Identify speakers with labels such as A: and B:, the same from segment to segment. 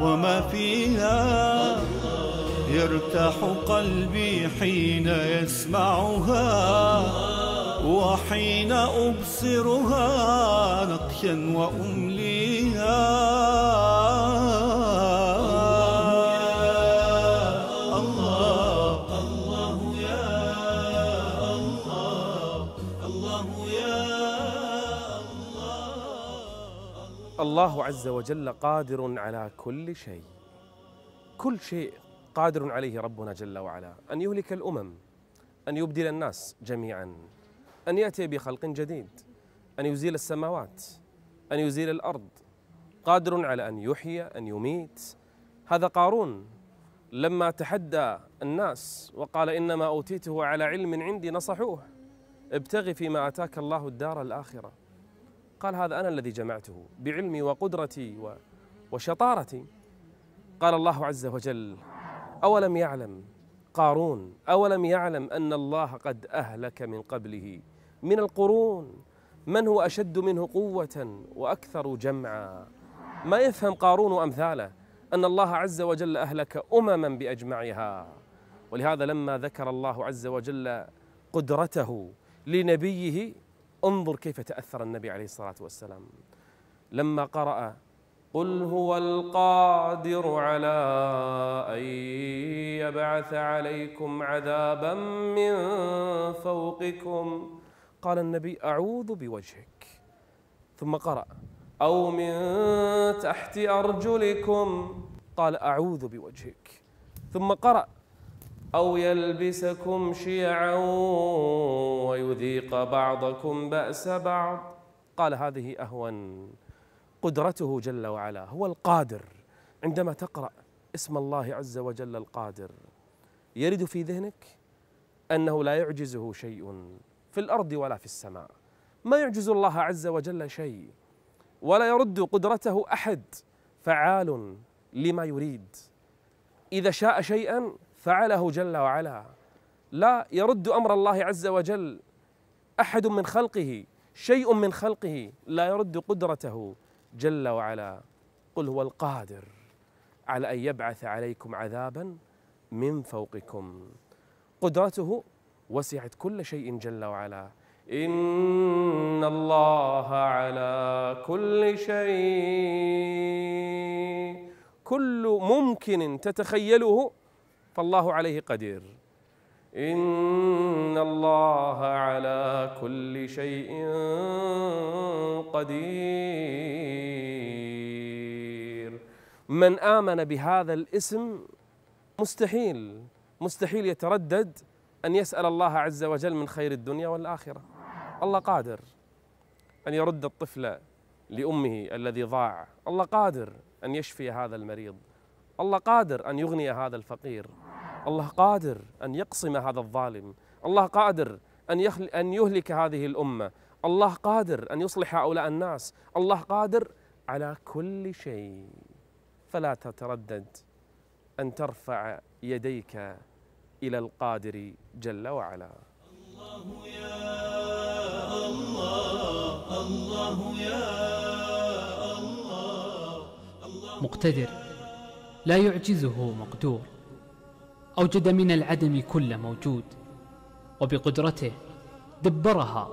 A: وما فيها. يرتاح قلبي حين يسمعها وحين أبصرها نقشا وأمليها. الله
B: عز وجل قادر على كل شيء. كل شيء قادر عليه ربنا جل وعلا. أن يهلك الأمم أن يبدل الناس جميعا أن يأتي بخلق جديد أن يزيل السماوات أن يزيل الأرض. قادر على أن يحيي أن يميت. هذا قارون. لما تحدى الناس وقال إنما أوتيته على علم عندي نصحوه. ابتغي فيما آتاك الله الدار الآخرة. قال هذا أنا الذي جمعته بعلمي وقدرتي وشطارتي. قال الله عز وجل أولم يعلم قارون أولم يعلم أن الله قد أهلك من قبله من القرون. من هو أشد منه قوة وأكثر جمعا؟ ما يفهم قارون وأمثاله أن الله عز وجل أهلك أمما بأجمعها. ولهذا لما ذكر الله عز وجل قدرته لنبيه انظر كيف تأثر النبي عليه الصلاة والسلام. لما قرأ قل هو القادر على أن يبعث عليكم عذابا من فوقكم. قال النبي أعوذ بوجهك. ثم قرأ أو من تحت أرجلكم. قال أعوذ بوجهك. ثم قرأ أو يلبسكم شيعا ويذيق بعضكم بأس بعض. قال هذه أهون قدرته جل وعلا. هو القادر. عندما تقرأ اسم الله عز وجل القادر يرد في ذهنك أنه لا يعجزه شيء في الأرض ولا في السماء. ما يعجز الله عز وجل شيء ولا يرد قدرته أحد. فعال لما يريد. إذا شاء شيئا فعله جل وعلا. لا يرد أمر الله عز وجل أحد من خلقه شيء من خلقه لا يرد قدرته جل وعلا. قل هو القادر على أن يبعث عليكم عذابا من فوقكم. قدرته وسعت كل شيء جل وعلا. إن الله على كل شيء. كل ممكن تتخيله فالله عليه قدير. إن الله على كل شيء قدير. من آمن بهذا الاسم مستحيل مستحيل يتردد أن يسأل الله عز وجل من خير الدنيا والآخرة. الله قادر أن يرد الطفل لأمه الذي ضاع. الله قادر أن يشفي هذا المريض. الله قادر أن يغني هذا الفقير. الله قادر أن يقصم هذا الظالم. الله قادر أن, يخل أن يهلك هذه الأمة. الله قادر أن يصلح هؤلاء الناس. الله قادر على كل شيء. فلا تتردد أن ترفع يديك إلى القادر جل وعلا.
C: مقتدر. لا يعجزه مقدور. أوجد من العدم كل موجود وبقدرته دبرها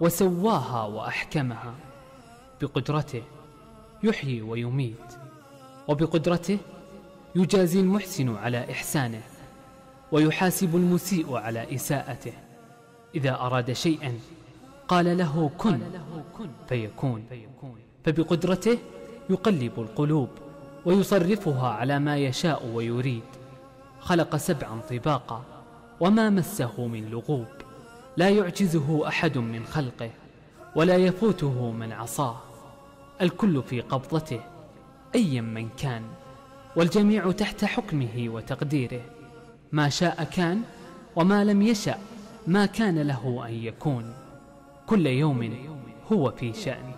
C: وسواها وأحكمها. بقدرته يحيي ويميت وبقدرته يجازي المحسن على إحسانه ويحاسب المسيء على إساءته. إذا أراد شيئا قال له كن فيكون. فبقدرته يقلب القلوب ويصرفها على ما يشاء ويريد. خلق سبعا طباقا وما مسه من لغوب. لا يعجزه أحد من خلقه ولا يفوته من عصاه. الكل في قبضته أيا من كان والجميع تحت حكمه وتقديره. ما شاء كان وما لم يشأ ما كان له أن يكون. كل يوم هو في شأن.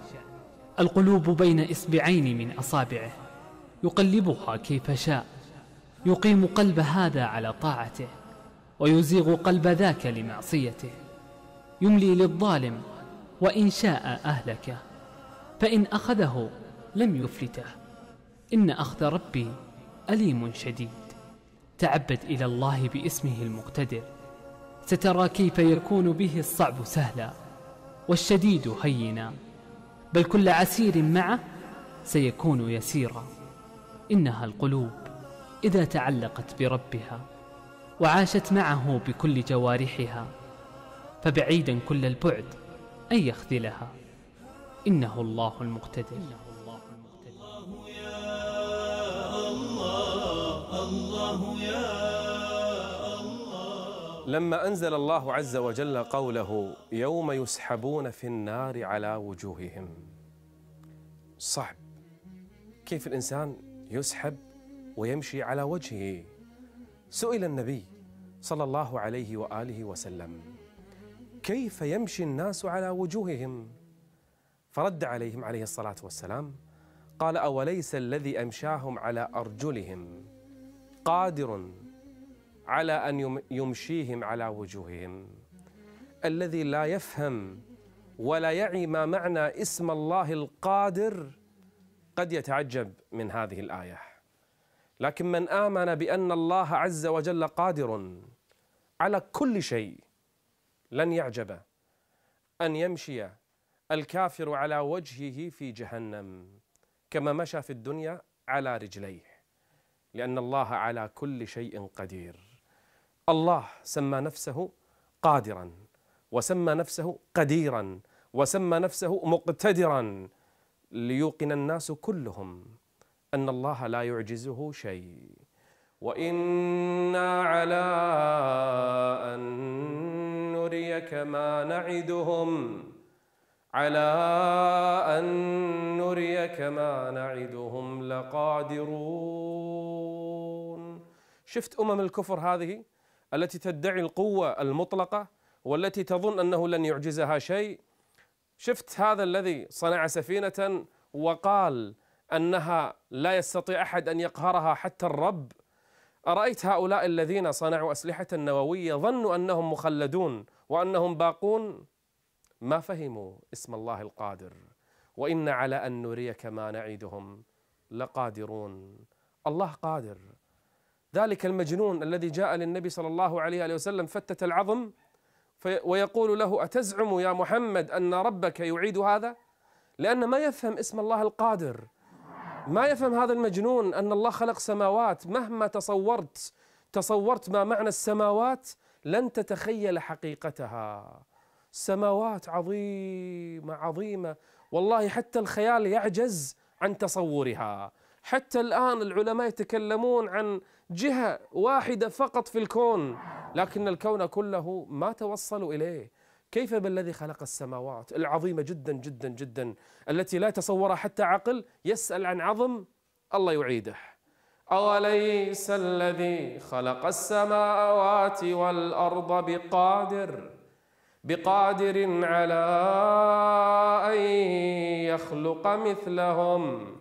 C: القلوب بين إصبعين من أصابعه يقلبها كيف شاء. يقيم قلب هذا على طاعته ويزيغ قلب ذاك لمعصيته. يملي للظالم وإن شاء أهلكه فإن أخذه لم يفلته. إن أخذ ربي أليم شديد. تعبد إلى الله باسمه المقتدر. سترى كيف يكون به الصعب سهلا والشديد هينا. بل كل عسير معه سيكون يسيرا. إنها القلوب إذا تعلقت بربها وعاشت معه بكل جوارحها فبعيدا كل البعد أن يخذلها. إنه الله المقتدر.
B: لما أنزل الله عز وجل قوله يوم يسحبون في النار على وجوههم صعب كيف الإنسان يسحب؟ ويمشي على وجهه. سئل النبي صلى الله عليه وآله وسلم كيف يمشي الناس على وجوههم؟ فرد عليهم عليه الصلاة والسلام قال أوليس الذي أمشاهم على أرجلهم؟ قادر على أن يمشيهم على وجوههم. الذي لا يفهم ولا يعي ما معنى اسم الله القادر قد يتعجب من هذه الآية. لكن من آمن بأن الله عز وجل قادر على كل شيء لن يعجب أن يمشي الكافر على وجهه في جهنم كما مشى في الدنيا على رجليه لأن الله على كل شيء قدير. الله سمى نفسه قادرا وسمى نفسه قديرا وسمى نفسه مقتدرا ليوقن الناس كلهم أن الله لا يعجزه شيء. وإنا على أن نريك ما نعدهم. على أن نريك ما نعدهم لقادرون. شفت أمم الكفر هذه التي تدعي القوة المطلقة والتي تظن أنه لن يعجزها شيء؟ شفت هذا الذي صنع سفينة وقال أنها لا يستطيع أحد أن يقهرها حتى الرب. أرأيت هؤلاء الذين صنعوا أسلحة نووية ظنوا أنهم مخلدون وأنهم باقون؟ ما فهموا اسم الله القادر. وإن على أن نريك ما نعدهم لقادرون. الله قادر. ذلك المجنون الذي جاء للنبي صلى الله عليه وسلم فتت العظم ويقول له أتزعم يا محمد أن ربك يعيد هذا؟ لأن ما يفهم اسم الله القادر. ما يفهم هذا المجنون أن الله خلق سماوات؟ مهما تصورت تصورت ما معنى السماوات لن تتخيل حقيقتها. سماوات عظيمة عظيمة. والله حتى الخيال يعجز عن تصورها. حتى الآن العلماء يتكلمون عن جهة واحدة فقط في الكون لكن الكون كله ما توصلوا إليه. كيف بالذي خلق السماوات العظيمة جدا جدا جدا التي لا تصورها حتى عقل يسأل عن عظم الله يعيده. أوليس الذي خلق السماوات والأرض بقادر بقادر على أن يخلق مثلهم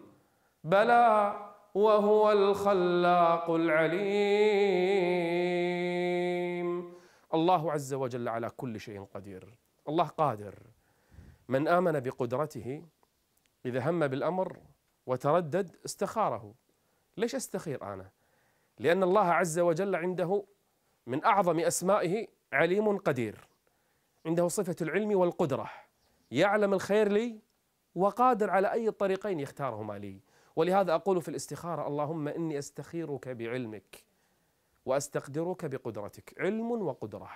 B: بلى وهو الخلاق العليم. الله عز وجل على كل شيء قدير. الله قادر. من آمن بقدرته إذا هم بالأمر وتردد استخاره. ليش أستخير أنا؟ لأن الله عز وجل عنده من أعظم أسمائه عليم قدير. عنده صفة العلم والقدرة. يعلم الخير لي وقادر على أي الطريقين يختارهما لي. ولهذا أقول في الاستخارة اللهم إني أستخيرك بعلمك. وأستقدرك بقدرتك علم وقدرة.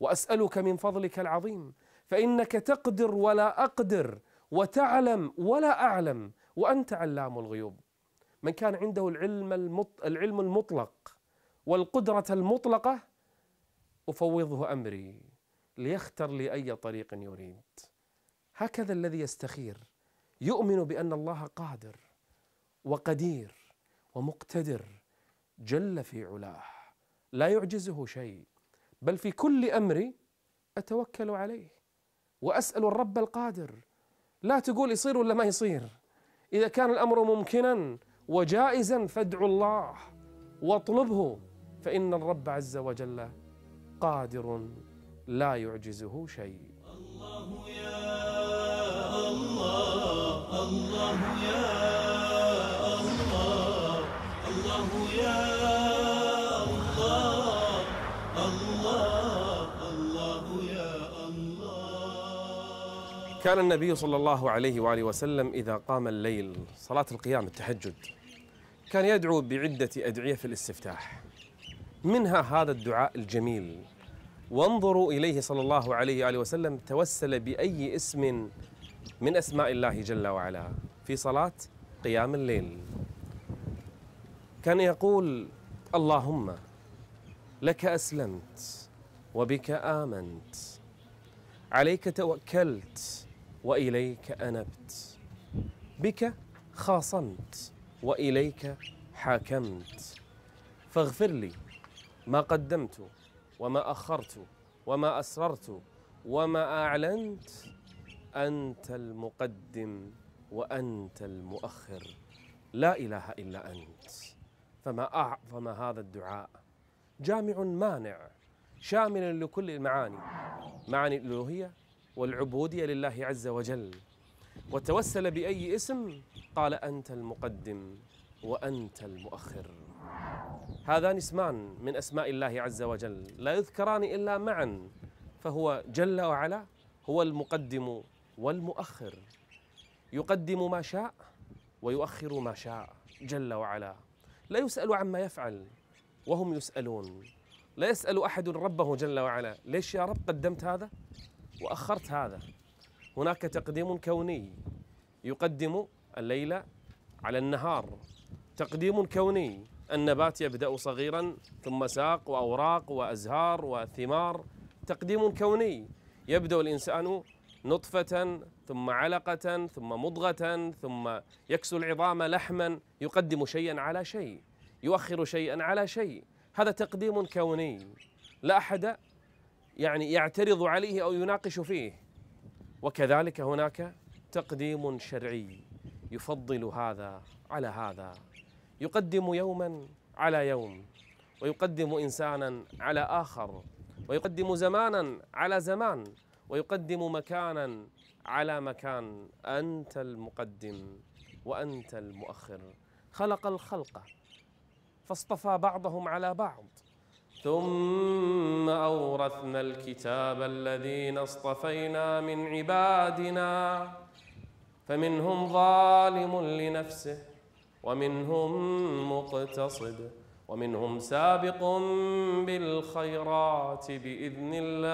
B: وأسألك من فضلك العظيم فإنك تقدر ولا أقدر وتعلم ولا أعلم وأنت علام الغيوب. من كان عنده العلم العلم المطلق والقدرة المطلقة أفوضه أمري ليختر لي أي طريق يريد. هكذا الذي يستخير يؤمن بأن الله قادر وقدير ومقتدر جل في علاه. لا يعجزه شيء بل في كل أمري أتوكل عليه وأسأل الرب القادر. لا تقول يصير ولا ما يصير. إذا كان الأمر ممكنا وجائزا فادعوا الله واطلبه فإن الرب عز وجل قادر لا يعجزه شيء.
A: الله يا الله الله يا الله الله يا
B: كان النبي صلى الله عليه وآله وسلم إذا قام الليل صلاة القيام التهجد كان يدعو بعدة أدعية في الاستفتاح. منها هذا الدعاء الجميل. وانظروا إليه صلى الله عليه وآله وسلم توسل بأي اسم من أسماء الله جل وعلا في صلاة قيام الليل. كان يقول اللهم لك أسلمت وبك آمنت عليك توكلت وإليك أنبت. بك خاصمت وإليك حاكمت. فاغفر لي ما قدمت وما أخرت وما أسررت وما أعلنت. أنت المقدم وأنت المؤخر. لا إله إلا أنت. فما اعظم هذا الدعاء. جامع مانع شامل لكل المعاني. معاني الألوهية والعبودية لله عز وجل. وتوسل بأي اسم؟ قال أنت المقدم وأنت المؤخر. هذان اسمان من أسماء الله عز وجل. لا يذكران إلا معا. فهو جل وعلا هو المقدم والمؤخر. يقدم ما شاء ويؤخر ما شاء جل وعلا. لا يسأل عما يفعل وهم يسألون. لا يسأل أحد ربه جل وعلا. ليش يا رب قدمت هذا؟ وأخرت هذا. هناك تقديم كوني. يقدم الليل على النهار. تقديم كوني. النبات يبدأ صغيرا ثم ساق وأوراق وأزهار وثمار. تقديم كوني. يبدأ الإنسان نطفة ثم علقة ثم مضغة ثم يكسو العظام لحما. يقدم شيئا على شيء. يؤخر شيئا على شيء. هذا تقديم كوني. لا أحد يعني يعترض عليه أو يناقش فيه. وكذلك هناك تقديم شرعي يفضل هذا على هذا. يقدم يوما على يوم ويقدم انسانا على آخر ويقدم زمانا على زمان ويقدم مكانا على مكان. أنت المقدم وأنت المؤخر. خلق الخلق فاصطفى بعضهم على بعض. ثم أورثنا الكتاب الذين اصطفينا من عبادنا فمنهم ظالم لنفسه ومنهم مقتصد ومنهم سابق بالخيرات بإذن الله.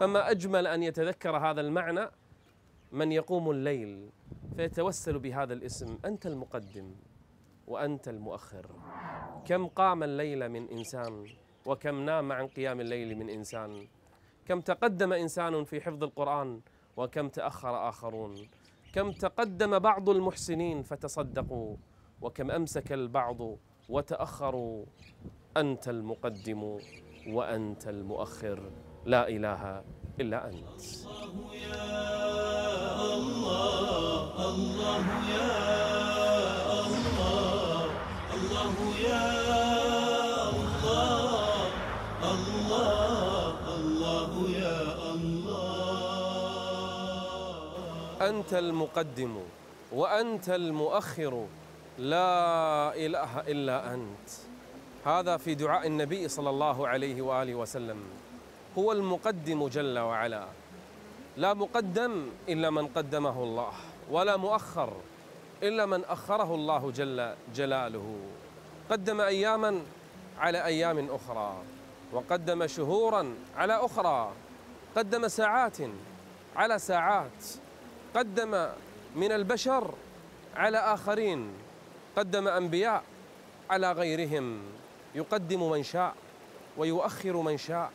B: فما أجمل أن يتذكر هذا المعنى من يقوم الليل فيتوسل بهذا الاسم. أنت المقدم. وأنت المؤخر. كم قام الليل من إنسان وكم نام عن قيام الليل من إنسان. كم تقدم إنسان في حفظ القرآن وكم تأخر آخرون. كم تقدم بعض المحسنين فتصدقوا وكم أمسك البعض وتأخروا. أنت المقدم وأنت المؤخر. لا إله إلا أنت.
A: الله يا الله الله يا
B: انت المقدم وأنت المؤخر لا إله إلا أنت. هذا في دعاء النبي صلى الله عليه وآله وسلم. هو المقدم جل وعلا. لا مقدم إلا من قدمه الله ولا مؤخر إلا من أخره الله جل جلاله. قدم أياما على أيام أخرى وقدم شهورا على أخرى قدم ساعات على ساعات. قدم من البشر على آخرين قدم أنبياء على غيرهم. يقدم من شاء ويؤخر من شاء.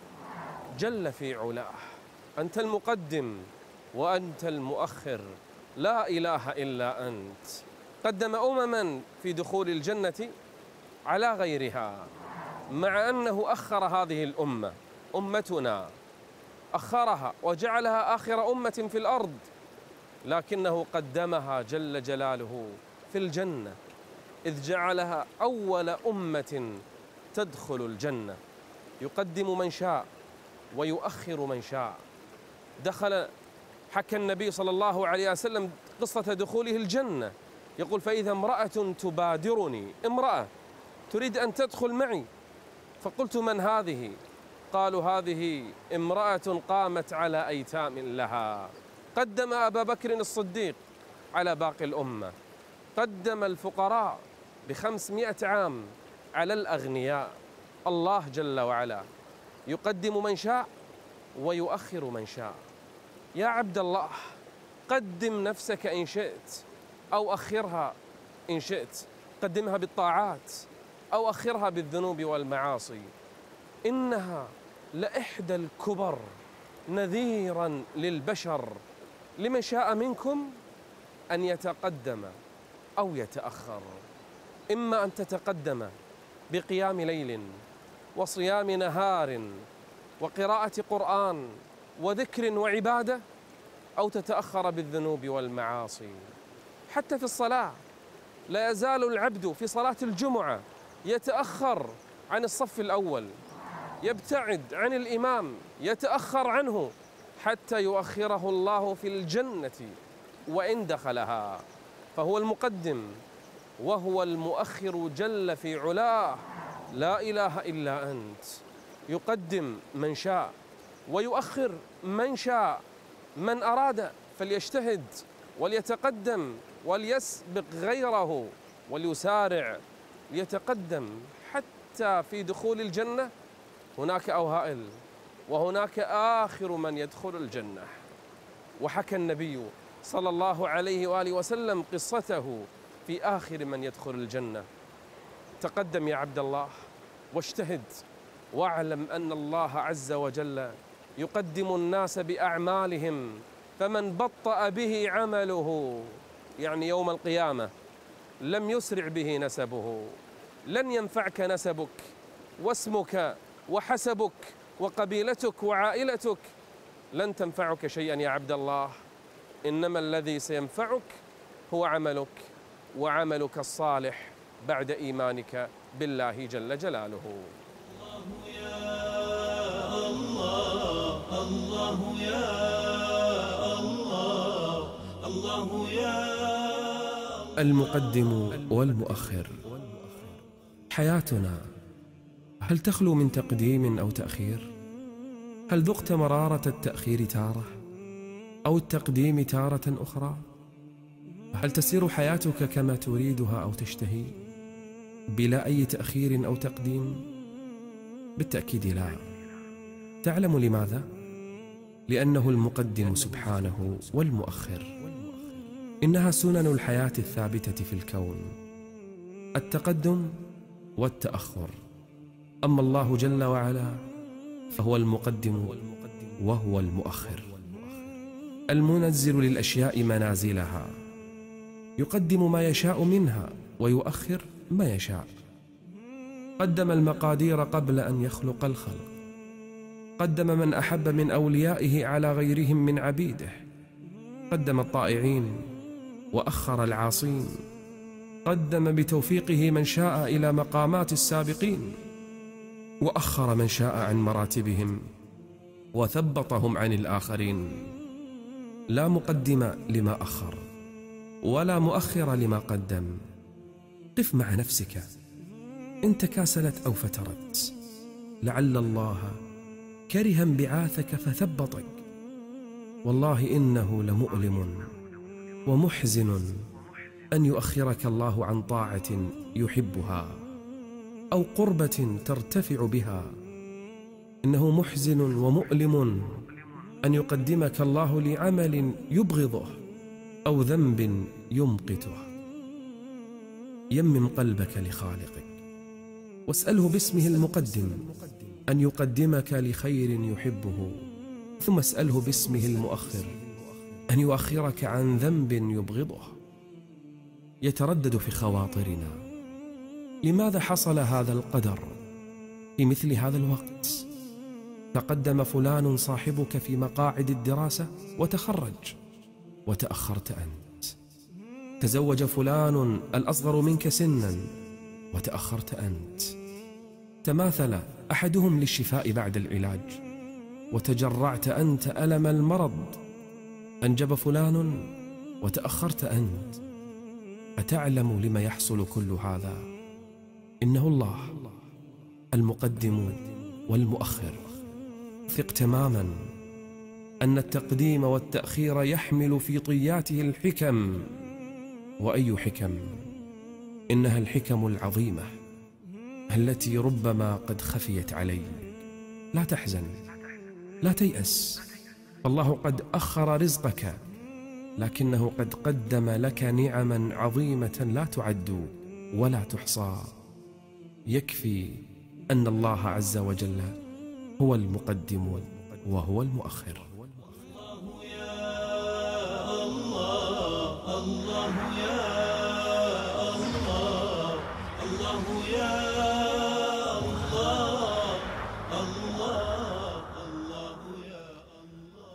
B: جل في علاه. أنت المقدم وأنت المؤخر. لا إله إلا أنت. قدم أمما في دخول الجنة على غيرها. مع أنه أخر هذه الأمة أمتنا. أخرها وجعلها آخر أمة في الأرض. لكنه قدمها جل جلاله في الجنة إذ جعلها أول أمة تدخل الجنة. يقدم من شاء ويؤخر من شاء. دخل حكى النبي صلى الله عليه وسلم قصة دخوله الجنة. يقول فإذا امرأة تبادرني امرأة تريد أن تدخل معي؟ فقلت من هذه؟ قالوا هذه امرأة قامت على أيتام لها. قدم أبا بكر الصديق على باقي الأمة. قدم الفقراء بخمسمائة عام على الأغنياء. الله جل وعلا يقدم من شاء ويؤخر من شاء. يا عبد الله قدم نفسك إن شئت أو أخرها إن شئت. قدمها بالطاعات أو أخرها بالذنوب والمعاصي. إنها لإحدى الكبر نذيرا للبشر. لمن شاء منكم أن يتقدم أو يتأخر. إما أن تتقدم بقيام ليل وصيام نهار وقراءة قرآن وذكر وعبادة أو تتأخر بالذنوب والمعاصي. حتى في الصلاة لا يزال العبد في صلاة الجمعة يتأخر عن الصف الأول يبتعد عن الإمام يتأخر عنه. حتى يؤخره الله في الجنة وإن دخلها. فهو المقدم وهو المؤخر جل في علاه. لا إله إلا أنت. يقدم من شاء ويؤخر من شاء. من أراد فليجتهد وليتقدم وليسبق غيره وليسارع. ليتقدم حتى في دخول الجنة هناك أوهائل. وهناك آخر من يدخل الجنة. وحكى النبي صلى الله عليه وآله وسلم قصته في آخر من يدخل الجنة. تقدم يا عبد الله واجتهد واعلم أن الله عز وجل يقدم الناس بأعمالهم فمن بطأ به عمله يعني يوم القيامة لم يسرع به نسبه لن ينفعك نسبك واسمك وحسبك وقبيلتك وعائلتك لن تنفعك شيئا يا عبد الله. إنما الذي سينفعك هو عملك وعملك الصالح بعد إيمانك بالله جل جلاله.
A: الله يا الله الله يا
B: المقدم والمؤخر. حياتنا هل تخلو من تقديم أو تأخير؟ هل ذقت مرارة التأخير تارة أو التقديم تارة أخرى؟ هل تسير حياتك كما تريدها أو تشتهي بلا أي تأخير أو تقديم؟ بالتأكيد لا تعلم لماذا؟ لأنه المقدم سبحانه والمؤخر إنها سنن الحياة الثابتة في الكون التقدم والتأخر أما الله جل وعلا فهو المقدم وهو المؤخر. المنزل للأشياء منازلها. يقدم ما يشاء منها ويؤخر ما يشاء. قدم المقادير قبل أن يخلق الخلق. قدم من أحب من أوليائه على غيرهم من عبيده. قدم الطائعين وأخر العاصين. قدم بتوفيقه من شاء إلى مقامات السابقين. وأخر من شاء عن مراتبهم وثبطهم عن الآخرين. لا مقدم لما أخر ولا مؤخر لما قدم. قف مع نفسك. إن تكاسلت أو فترت لعل الله كره انبعاثك فثبطك. والله إنه لمؤلم ومحزن أن يؤخرك الله عن طاعة يحبها. أو قربة ترتفع بها. إنه محزن ومؤلم أن يقدمك الله لعمل يبغضه أو ذنب يمقته. يمم قلبك لخالقك. واسأله باسمه المقدم أن يقدمك لخير يحبه. ثم اسأله باسمه المؤخر أن يؤخرك عن ذنب يبغضه. يتردد في خواطرنا. لماذا حصل هذا القدر؟ في مثل هذا الوقت. تقدم فلان صاحبك في مقاعد الدراسة وتخرج. وتأخرت أنت. تزوج فلان الأصغر منك سنا. وتأخرت أنت. تماثل أحدهم للشفاء بعد العلاج. وتجرعت أنت ألم المرض. أنجب فلان وتأخرت أنت. أتعلم لما يحصل كل هذا؟ إنه الله المقدم والمؤخر. ثق تماما أن التقديم والتأخير يحمل في طياته الحكم. وأي حكم؟ إنها الحكم العظيمة التي ربما قد خفيت علي. لا تحزن لا تيأس. الله قد أخر رزقك لكنه قد قدم لك نعما عظيمة لا تعد ولا تحصى. يكفي أن الله عز وجل هو المقدم وهو المؤخر.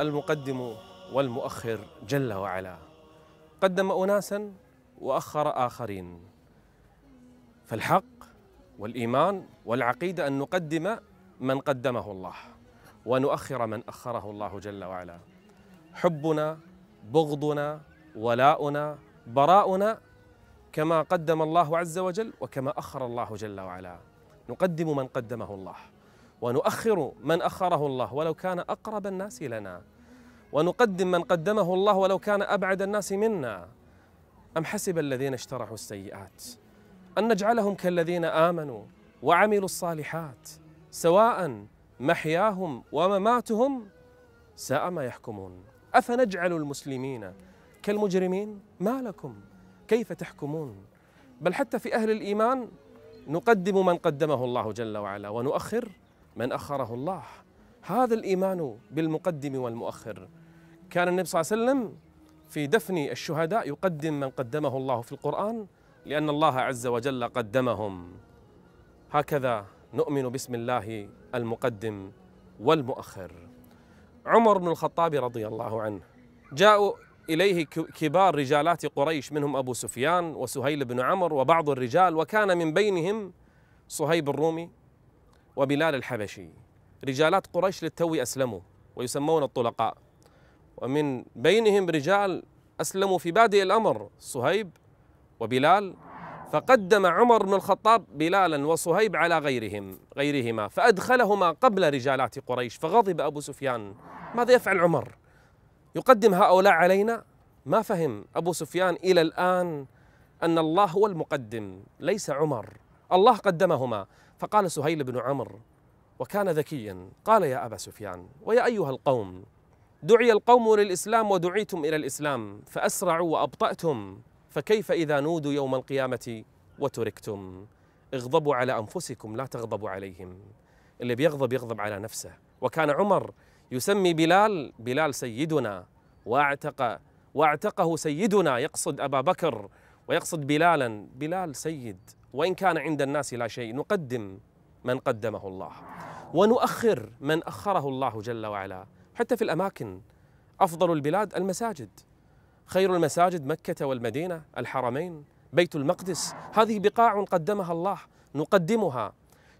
B: المقدم والمؤخر جل وعلا. قدم اناسا وأخر آخرين. فالحق والإيمان والعقيدة أن نقدم من قدمه الله ونؤخر من أخره الله جل وعلا. حبنا بغضنا ولاؤنا براؤنا كما قدم الله عز وجل وكما أخر الله جل وعلا. نقدم من قدمه الله ونؤخر من أخره الله ولو كان أقرب الناس لنا. ونقدم من قدمه الله ولو كان أبعد الناس منا. أم حسب الذين اشترحوا السيئات؟ أن نجعلهم كالذين آمنوا وعملوا الصالحات سواء محياهم ومماتهم ساء ما يحكمون. أفنجعل المسلمين كالمجرمين؟ ما لكم؟ كيف تحكمون؟ بل حتى في أهل الإيمان نقدم من قدمه الله جل وعلا ونؤخر من أخره الله. هذا الإيمان بالمقدم والمؤخر. كان النبي صلى الله عليه وسلم في دفن الشهداء يقدم من قدمه الله في القرآن لأن الله عز وجل قدمهم. هكذا نؤمن باسم الله المقدم والمؤخر. عمر بن الخطاب رضي الله عنه. جاءوا إليه كبار رجالات قريش منهم أبو سفيان وسهيل بن عمرو وبعض الرجال وكان من بينهم صهيب الرومي وبلال الحبشي. رجالات قريش للتو أسلموا ويسمون الطلقاء. ومن بينهم رجال أسلموا في بادئ الأمر صهيب وبلال فقدم عمر بن الخطاب بلالا وصهيب على غيرهم غيرهما فأدخلهما قبل رجالات قريش فغضب أبو سفيان. ماذا يفعل عمر؟ يقدم هؤلاء علينا؟ ما فهم أبو سفيان إلى الآن أن الله هو المقدم ليس عمر. الله قدمهما. فقال سهيل بن عمرو وكان ذكيا قال يا أبا سفيان ويا أيها القوم دعي القوم للإسلام ودعيتم إلى الإسلام فأسرعوا وأبطأتم. فكيف إذا نودوا يوم القيامة وتركتم؟ اغضبوا على أنفسكم لا تغضبوا عليهم. اللي بيغضب يغضب على نفسه. وكان عمر يسمي بلال بلال سيدنا واعتق واعتقه سيدنا يقصد أبا بكر ويقصد بلالا. بلال سيد وإن كان عند الناس لا شيء نقدم من قدمه الله. ونؤخر من أخره الله جل وعلا. حتى في الأماكن أفضل البلاد المساجد. خير المساجد مكة والمدينة الحرمين بيت المقدس. هذه بقاع قدمها الله نقدمها.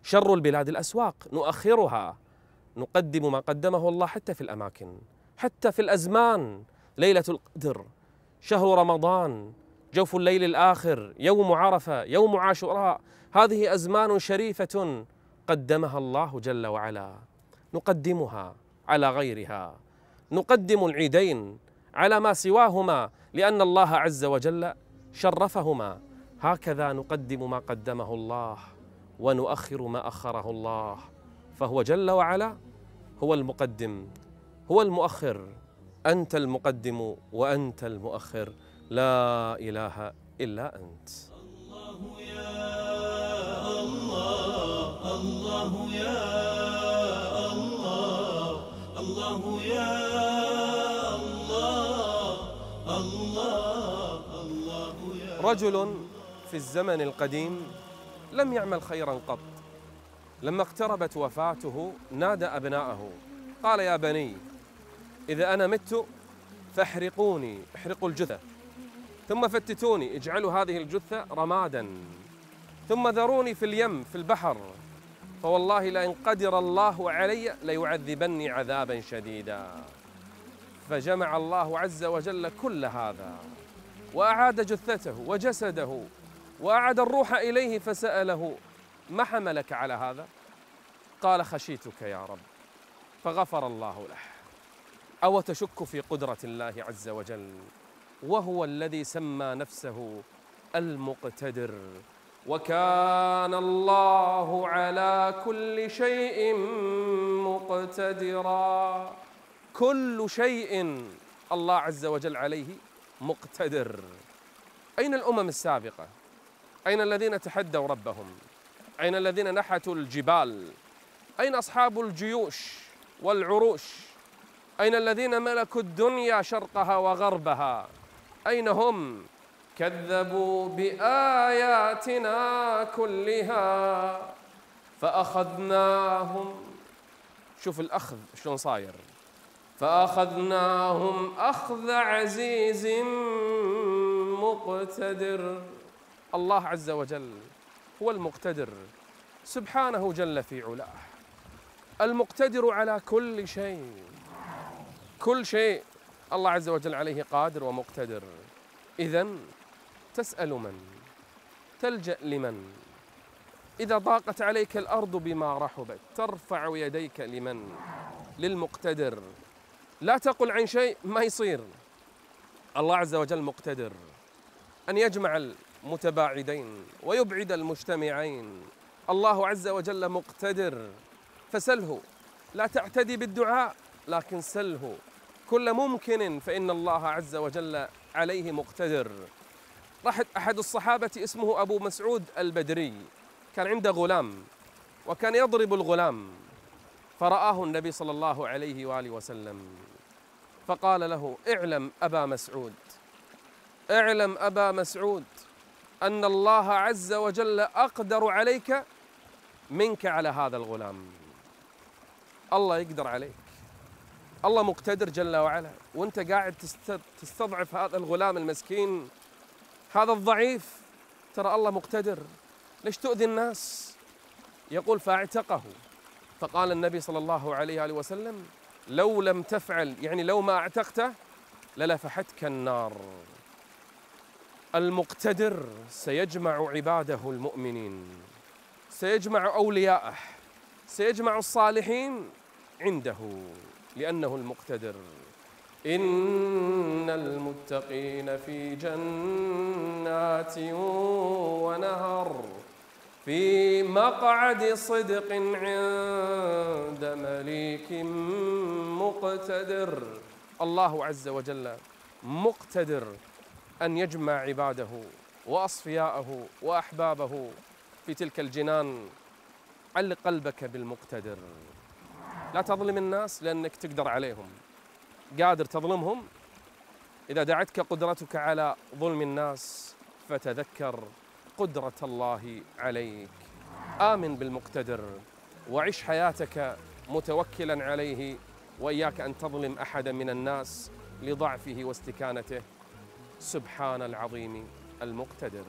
B: شر البلاد الأسواق نؤخرها. نقدم ما قدمه الله حتى في الأماكن حتى في الأزمان. ليلة القدر شهر رمضان جوف الليل الآخر يوم عرفة يوم عاشوراء. هذه أزمان شريفة قدمها الله جل وعلا. نقدمها على غيرها. نقدم العيدين على ما سواهما لأن الله عز وجل شرفهما. هكذا نقدم ما قدمه الله ونؤخر ما أخره الله. فهو جل وعلا هو المقدم هو المؤخر. أنت المقدم وأنت المؤخر. لا إله إلا أنت.
A: الله يا الله الله يا الله الله يا
B: رجل في الزمن القديم لم يعمل خيرا قط. لما اقتربت وفاته نادى أبناءه. قال يا بني إذا أنا مت فاحرقوني احرقوا الجثة. ثم فتتوني اجعلوا هذه الجثة رمادا. ثم ذروني في اليم في البحر. فوالله لئن قدر الله علي ليعذبني عذابا شديدا. فجمع الله عز وجل كل هذا. وأعاد جثته وجسده وأعاد الروح إليه فسأله ما حملك على هذا؟ قال خشيتك يا رب فغفر الله له. أو تشك في قدرة الله عز وجل وهو الذي سمى نفسه المقتدر. وكان الله على كل شيء مقتدرا. كل شيء الله عز وجل عليه مقتدر أين الأمم السابقة؟ أين الذين تحدوا ربهم؟ أين الذين نحتوا الجبال؟ أين أصحاب الجيوش والعروش؟ أين الذين ملكوا الدنيا شرقها وغربها؟ أين هم؟ كذبوا بآياتنا كلها فأخذناهم شوف الأخذ شلون صاير فأخذناهم أخذ عزيز مقتدر. الله عز وجل هو المقتدر. سبحانه جل في علاه. المقتدر على كل شيء. كل شيء الله عز وجل عليه قادر ومقتدر. إذا تسأل من؟ تلجأ لمن؟ إذا ضاقت عليك الأرض بما رحبت ترفع يديك لمن؟ للمقتدر. لا تقل عن شيء ما يصير. الله عز وجل مقتدر أن يجمع المتباعدين ويبعد المجتمعين. الله عز وجل مقتدر. فسله لا تعتدي بالدعاء لكن سله. كل ممكن فإن الله عز وجل عليه مقتدر. راح أحد الصحابة اسمه أبو مسعود البدري كان عنده غلام وكان يضرب الغلام. فرآه النبي صلى الله عليه وآله وسلم فقال له اعلم أبا مسعود اعلم أبا مسعود أن الله عز وجل أقدر عليك منك على هذا الغلام. الله يقدر عليك الله مقتدر جل وعلا وأنت قاعد تستضعف هذا الغلام المسكين هذا الضعيف ترى الله مقتدر ليش تؤذي الناس؟ يقول فاعتقه. فقال النبي صلى الله عليه وآله وسلم لو لم تفعل يعني لو ما اعتقته للفحتك النار. المقتدر سيجمع عباده المؤمنين سيجمع أولياءه سيجمع الصالحين عنده لأنه المقتدر. إن المتقين في جنات ونهر. في مقعد صدق عند مليك مقتدر. الله عز وجل مقتدر أن يجمع عباده وأصفياءه وأحبابه في تلك الجنان. علق قلبك بالمقتدر. لا تظلم الناس لأنك تقدر عليهم. قادر تظلمهم؟ إذا دعتك قدرتك على ظلم الناس فتذكر قدرة الله عليك. آمن بالمقتدر وعش حياتك متوكلا عليه وإياك أن تظلم أحدا من الناس لضعفه واستكانته. سبحان العظيم المقتدر.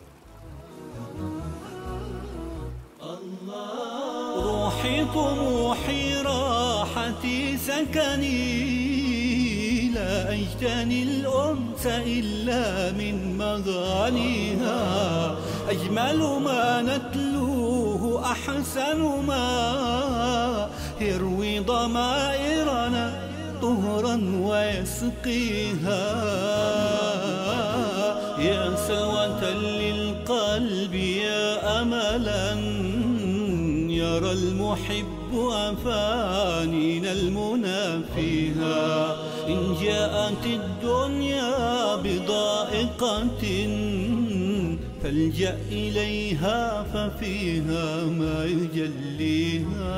A: روحي طموحي راحتي سكني لا أجتني الأنس إلا من مغانيها. أجمل ما نتلوه أحسن ما يروي ضمائرنا طهرا ويسقيها. يا سلوة للقلب يا أملا يرى المحب أفانينا المنى فيها. إن جاءت الدنيا بضائقة فالجأ إليها ففيها ما يجليها.